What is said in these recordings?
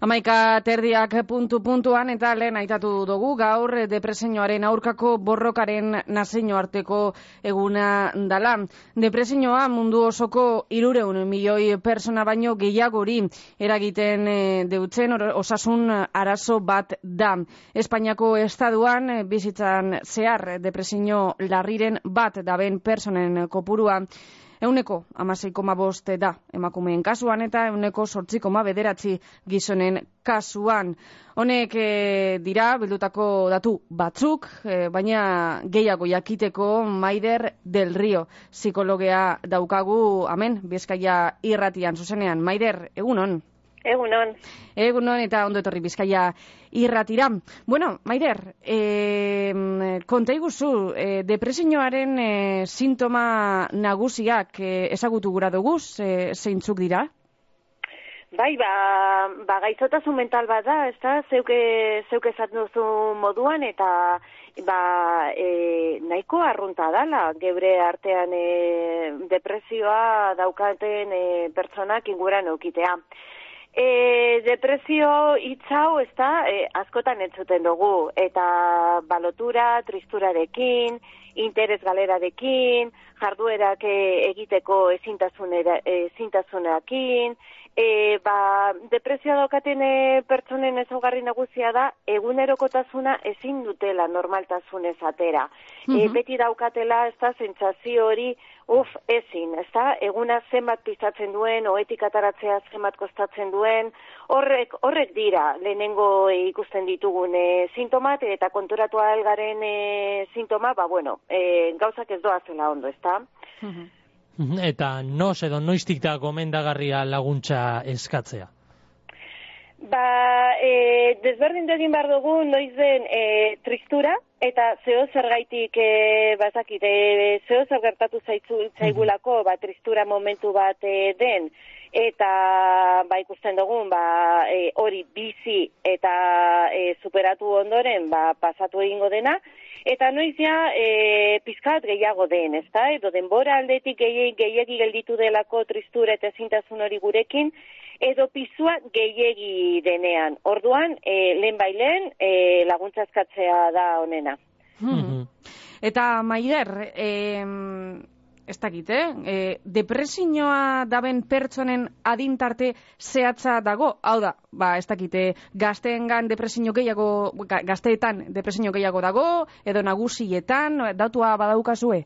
Amaika terdiak puntu-puntuan eta lehen aitatu dugu gaur depresioaren aurkako borrokaren nazeino arteko eguna dala. Depresioa mundu osoko irureun milioi persona baino gehiagori eragiten eh, deutzen osasun arazo bat da. Espainiako estaduan bizitzan zehar depresio larriren bat daben personen kopurua Euneko amasei koma boste da emakumeen kasuan eta euneko sortzi koma bederatzi gizonen kasuan. Honek e, dira bildutako datu batzuk, e, baina gehiago jakiteko Maider del Rio psikologea daukagu, amen, bizkaia irratian zuzenean. Maider, egunon? Egunon. Egunon eta ondo etorri bizkaia irratira. Bueno, Maider, e, konta iguzu, e, depresioaren e, sintoma nagusiak e, ezagutu gura dugu, e, zeintzuk dira? Bai, ba, ba gaizotasun mental bat da, ez da, zeuke, zeuke duzu moduan, eta ba, e, nahiko arrunta dala, gebre artean e, depresioa daukaten e, pertsonak inguran eukitea. E, depresio hitzau ez da, e, askotan entzuten dugu, eta balotura, tristurarekin, interes galerarekin, jarduerak e, egiteko ezintasunarekin, e, ba, depresioa daukaten e, pertsonen ezaugarri nagusia da, egunerokotasuna ezin dutela normaltasunez atera. e, beti daukatela, ez da, zentzazio hori, uf, ezin, ez da, eguna zenbat pizatzen duen, oetik ataratzea zenbat kostatzen duen, horrek, horrek dira, lehenengo ikusten ditugun e, sintomat, eta konturatu algaren e, sintoma, ba, bueno, e, gauzak ez doa zela ondo, ez da? Eta noz edo noiztik da gomendagarria laguntza eskatzea? Ba, e, desberdin egin behar dugu noiz den e, tristura, eta zeo zergaitik e, bazakit, e, zeo zer gertatu zaitzu, zaigulako, ba, tristura momentu bat e, den, eta ba, ikusten dugun, ba, e, hori bizi eta e, superatu ondoren, ba, pasatu egingo dena, Eta noiz ja, e, pizkat gehiago den, ez da? Edo denbora aldetik gehiagi, gehiagi gelditu delako tristura eta ezintasun hori gurekin, edo pizua gehiegi denean. Orduan, e, lehen bailen, e, laguntzazkatzea da honena. Hmm. Eta, Maider, eh, ez dakit, eh? E, depresioa daben pertsonen adintarte zehatza dago? Hau da, ba, ez dakit, e, gazteengan depresio gehiago, gazteetan depresio gehiago dago, edo nagusietan, datua badaukazue?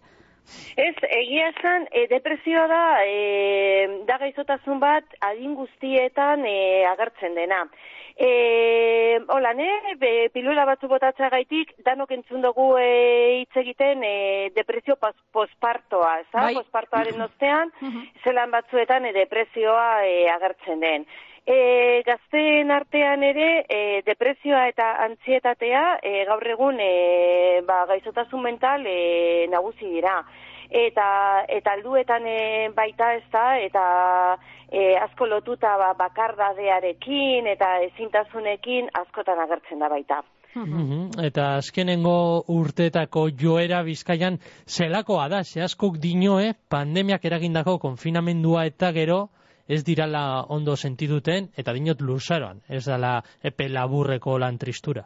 Ez, egia esan, e, depresioa da, e, da gaizotasun bat adin guztietan e, agertzen dena. E, hola, ne, be, pilula batzu botatza gaitik, danok entzun dugu e, hitz egiten e, depresio pospartoa, eza? Bai. Pospartoaren ostean, zelan batzuetan e, depresioa e, agertzen den. E, gazteen artean ere, e, depresioa eta antzietatea e, gaur egun e, ba, gaizotasun mental e, nagusi dira eta eta alduetan e, baita ez da eta e, asko lotuta ba, bakardadearekin eta ezintasunekin askotan agertzen da baita. Mhm. Eta azkenengo urteetako joera bizkaian zelakoa da, ze askok dinoe pandemiak eragindako konfinamendua eta gero ez dirala ondo sentiduten eta dinot luzaroan, ez dala epe laburreko lan tristura.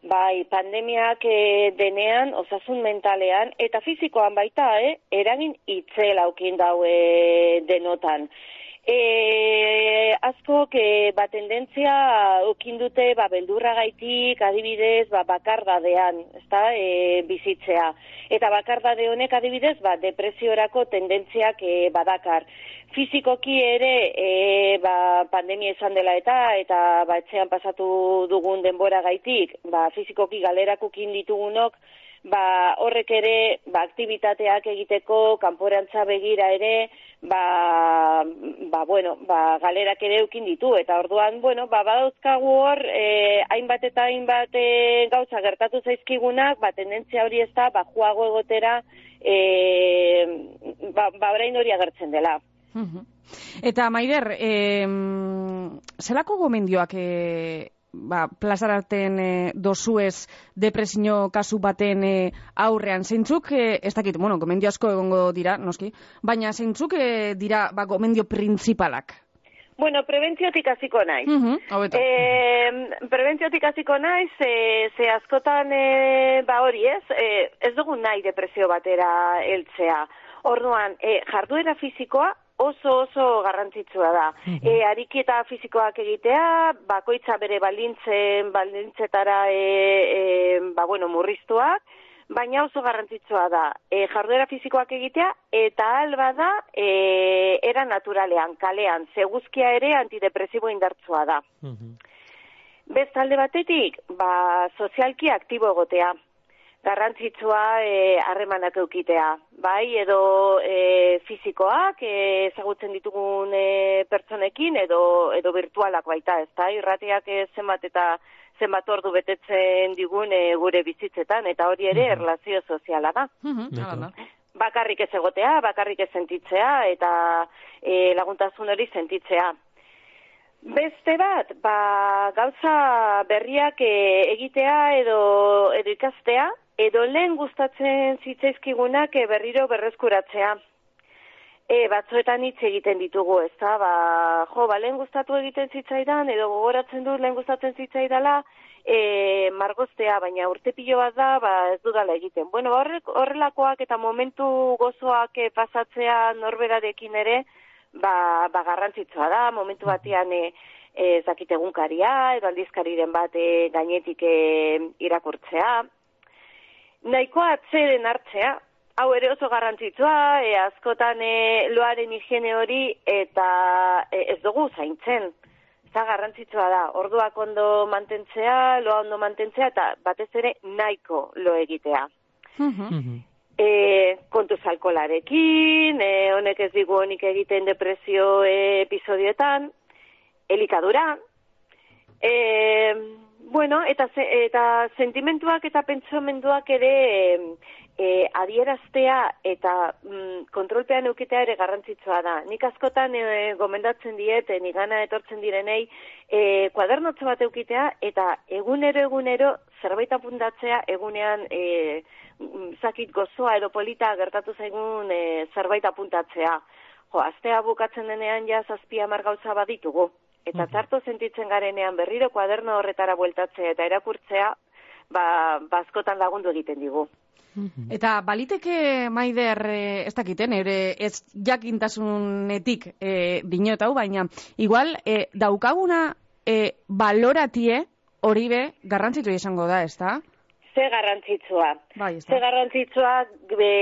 Bai, pandemiak e, denean, osasun mentalean, eta fizikoan baita, eh, eragin itzel aukin daue denotan. E, asko, que, ba, tendentzia ukindute, ba, beldurra gaitik, adibidez, ba, bakardadean, ezta, e, bizitzea. Eta bakardade honek adibidez, ba, depresiorako tendentziak e, badakar. Fizikoki ere, e, ba, pandemia izan dela eta, eta ba, etxean pasatu dugun denbora gaitik, ba, fizikoki galerakukin ditugunok, ba, horrek ere ba, aktivitateak egiteko, kanporantza begira ere, ba, ba, bueno, ba, galerak ere eukin ditu, eta orduan, bueno, ba, badauzkagu hor, e, hainbat eta hainbat e, gauza gertatu zaizkigunak, ba, tendentzia hori ez da, ba, juago egotera, e, ba, ba, orain hori agertzen dela. Eta, Maider, e, zelako gomendioak e, ba, plazaraten e, dozuez depresio kasu baten e, aurrean. Zeintzuk, e, ez dakit, bueno, gomendio asko egongo dira, noski, baina zeintzuk e, dira ba, gomendio printzipalak? Bueno, prebentziotik hasiko naiz. Mhm, hobeto. E, prebentziotik hasiko naiz, e, ze askotan e, ba hori ez, e, ez dugu nahi depresio batera heltzea. Orduan, e, jarduera fisikoa oso oso garrantzitsua da. E, ariketa fisikoak egitea, bakoitza bere balintzen, balintzetara e, e, ba, bueno, murriztuak, baina oso garrantzitsua da e, jarduera fisikoak egitea eta alba da e, era naturalean, kalean, zeguzkia ere antidepresibo indartsua da. Mhm. Bestalde batetik, ba, sozialki aktibo egotea. Garrantzitsua e, harremanak eukitea, bai, edo e, fizikoak e, ezagutzen ditugun e, pertsonekin, edo, edo virtualak baita, ez da, irratiak e, zenbat eta zenbat ordu betetzen digun e, gure bizitzetan, eta hori ere Mhm. erlazio soziala da. Mhm, da. Bakarrik ez egotea, bakarrik ez sentitzea, eta e, laguntasun hori sentitzea. Beste bat, ba, gauza berriak e, egitea edo, edo ikastea, edo lehen gustatzen zitzaizkigunak e, berriro berreskuratzea. E, batzuetan hitz egiten ditugu, ez da, ba, jo, ba, lehen gustatu egiten zitzaidan, edo gogoratzen du lehen gustatzen zitzaidala, e, margoztea, baina urte pilo bat da, ba, ez dudala egiten. Bueno, ba, horrek, horrelakoak eta momentu gozoak e, pasatzea norberarekin ere, ba, ba garrantzitsua da, momentu batean e, ez dakit egunkaria, edo aldizkariren bat e, gainetik e, irakurtzea. Nahikoa atzeren hartzea, hau ere oso garrantzitsua, e, askotan e, loaren higiene hori eta e, ez dugu zaintzen. Eta garrantzitsua da, orduak ondo mantentzea, loa ondo mantentzea, eta batez ere nahiko lo egitea. Mhm. E, kontuz alkolarekin, e, honek ez digu honik egiten depresio e, episodioetan, elikadura, e, bueno, eta, eta sentimentuak eta pentsamenduak ere e, adieraztea eta mm, kontrolpean eukitea ere garrantzitsua da. Nik askotan e, gomendatzen diet, e, nigana etortzen direnei, e, kuadernotxo bat eukitea eta egunero egunero zerbait apuntatzea egunean e, mm, zakit gozoa edo polita gertatu zaigun e, zerbait apuntatzea. Jo, astea bukatzen denean ja zazpi hamar gauza baditugu. Eta txarto sentitzen garenean berriro kuaderno horretara bueltatzea eta erakurtzea, ba, bazkotan lagundu egiten digu. Eta baliteke maider, eh, ez dakiten, ere ez jakintasunetik eh, dinot hau, baina igual eh, daukaguna eh, baloratie hori be garrantzitu izango da, ez da? Ze garrantzitsua. Bai, ez Ze garrantzitsua, be,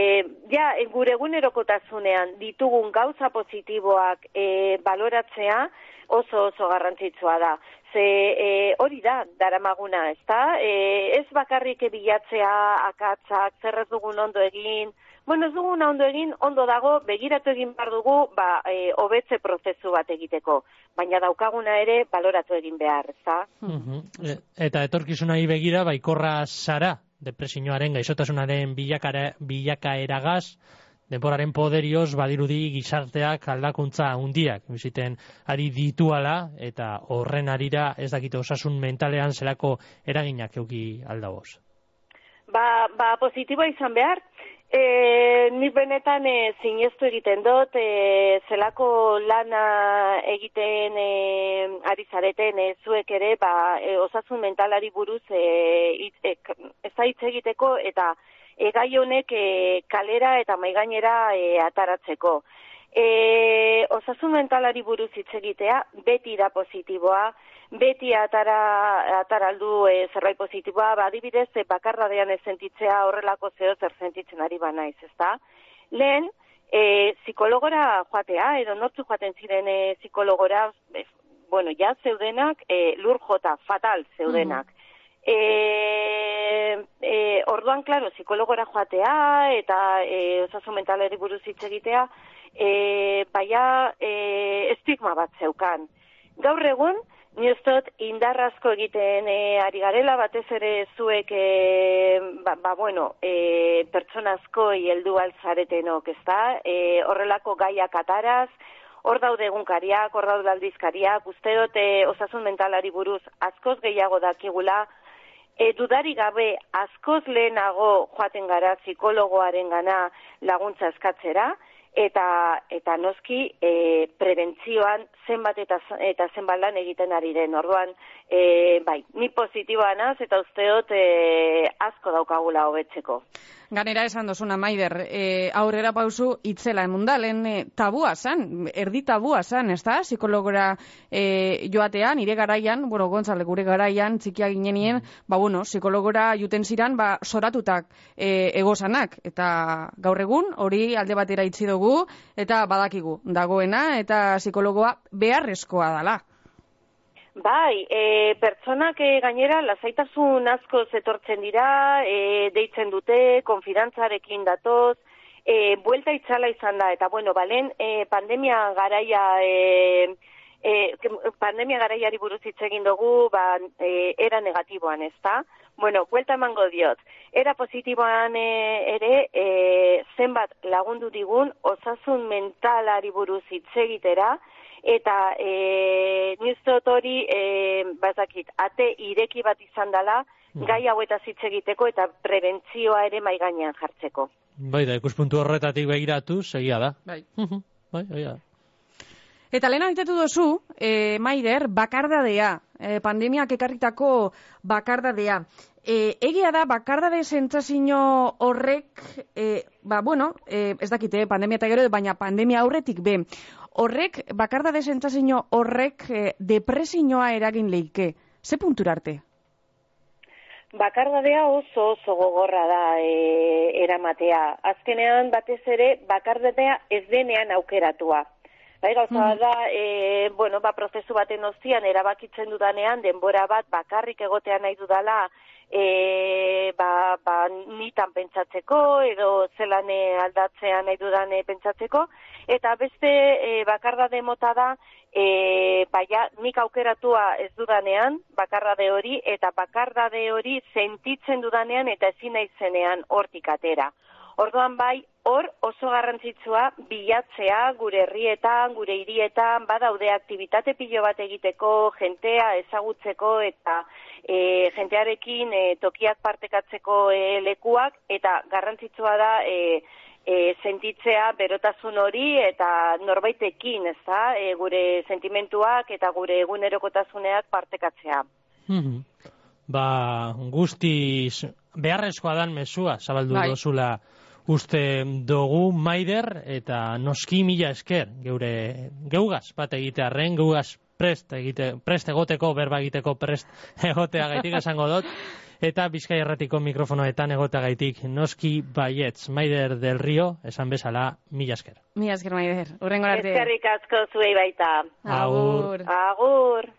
ja, gure egunerokotasunean ditugun gauza positiboak e, baloratzea oso oso garrantzitsua da. Ze e, hori da, daramaguna, ez da? E, ez bakarrik bilatzea akatzak, zer ez dugun ondo egin, Bueno, ez duguna ondo egin, ondo dago, begiratu egin behar dugu, ba, e, hobetze prozesu bat egiteko. Baina daukaguna ere, baloratu egin behar, ez da? Mhm. E- Eta etorkizunari begira, baikorra zara, depresioaren gaixotasunaren bilakara, bilakaeragaz, denboraren poderioz badirudi gizarteak aldakuntza handiak biziten ari dituala eta horren arira ez dakite osasun mentalean zelako eraginak euki aldagoz. Ba, ba positiboa izan behar, e, nik benetan e, zineztu egiten dut, e, zelako lana egiten e, ari zareten e, zuek ere, ba, e, osasun mentalari buruz e, it, e, ez da hitz egiteko eta e, gai honek e, kalera eta maigainera e, ataratzeko. E, osasun mentalari buruz hitz egitea beti da positiboa, beti atara, ataraldu e, zerbait positiboa, ba, adibidez, e, bakarradean ez sentitzea horrelako zeo zer sentitzen ari banaiz, ezta? Lehen, e, psikologora joatea, edo nortzu joaten ziren e, psikologora, e, bueno, ja zeudenak, e, lur jota, fatal zeudenak. E, e, orduan, klaro, psikologora joatea eta e, osasun mentalari buruz hitz egitea, e, baina e, estigma bat zeukan. Gaur egun, ni dut indarrazko egiten e, ari garela, batez ere zuek, e, ba, ba, bueno, e, pertsonazko heldu alzaretenok, ez da? E, horrelako gaiak ataraz, hor daude egunkariak, hor daude aldizkariak, uste dut e, osasun mentalari buruz askoz gehiago dakigula, e, dudari gabe askoz lehenago joaten gara psikologoaren gana laguntza eskatzera, eta eta noski e, prebentzioan zenbat eta eta zenbat lan egiten ari den. Orduan, e, bai, ni positiboa naz eta usteot e, asko daukagula hobetzeko. Ganera esan dozuna, Maider, e, aurrera pausu itzela emundalen e, tabua zan, erdi tabua zan, ez da? Psikologora e, joatean, nire garaian, bueno, gontzale gure garaian, txikia ginenien, ba, bueno, psikologora juten ziran, ba, soratutak e, egozanak, eta gaur egun, hori alde batera itzi dugu, eta badakigu, dagoena, eta psikologoa beharrezkoa dala. Bai, e, pertsonak e, gainera lasaitasun asko zetortzen dira, e, deitzen dute, konfidantzarekin datoz, e, buelta itzala izan da, eta bueno, balen, e, pandemia garaia, e, e, pandemia garaiari buruz hitz egin dugu, ba, e, era negatiboan, ez da? Bueno, buelta emango diot. Era positiboan e, ere, e, zenbat lagundu digun, osasun mentalari buruz hitz egitera, eta e, niztot hori e, bazakit, ate ireki bat izan dela mm. gai hauetaz hitz egiteko eta prebentzioa ere mai gainean jartzeko. Bai da, ikuspuntu horretatik begiratu, segia da. Bai. bai, bai, da. Eta lehen haitetu dozu, e, Maider, bakardadea, e, pandemiak ekarritako bakardadea. E, egia da, bakardade zentzazino horrek, e, ba, bueno, e, ez dakite, pandemia eta gero, baina pandemia aurretik be, horrek, bakarda desentzazio horrek eh, depresinoa eragin leike. Ze puntura arte? Bakardadea oso oso gogorra da e, eramatea. Azkenean batez ere bakardadea ez denean aukeratua. Bai, gauza mm. da, e, bueno, ba, prozesu baten ozian erabakitzen dudanean, denbora bat bakarrik egotea nahi dudala, e, ba, ba, nitan pentsatzeko edo zelane aldatzea nahi dudane pentsatzeko eta beste e, bakardade mota da e, baia nik aukeratua ez dudanean bakardade hori eta bakardade hori sentitzen dudanean eta ezin naizenean hortik atera. Orduan bai, hor oso garrantzitsua bilatzea gure herrietan, gure hirietan, badaude aktivitate pilo bat egiteko, jentea ezagutzeko eta e, jentearekin e, tokiak partekatzeko e, lekuak eta garrantzitsua da e, e, sentitzea berotasun hori eta norbaitekin, ez da, e, gure sentimentuak eta gure egunerokotasuneak partekatzea. Mm Ba, guztiz beharrezkoa dan mesua, zabaldu bai. dozula uste dugu maider eta noski mila esker geure geugaz bat egitearren geugaz prest egite prest egoteko berba egiteko prest egotea gaitik esango dut. Eta Bizkai Erratiko mikrofonoetan egota gaitik noski baietz. Maider del Rio esan bezala mila esker. Mila esker Maider. Urrengo arte. Eskerrik asko zuei baita. Agur. Agur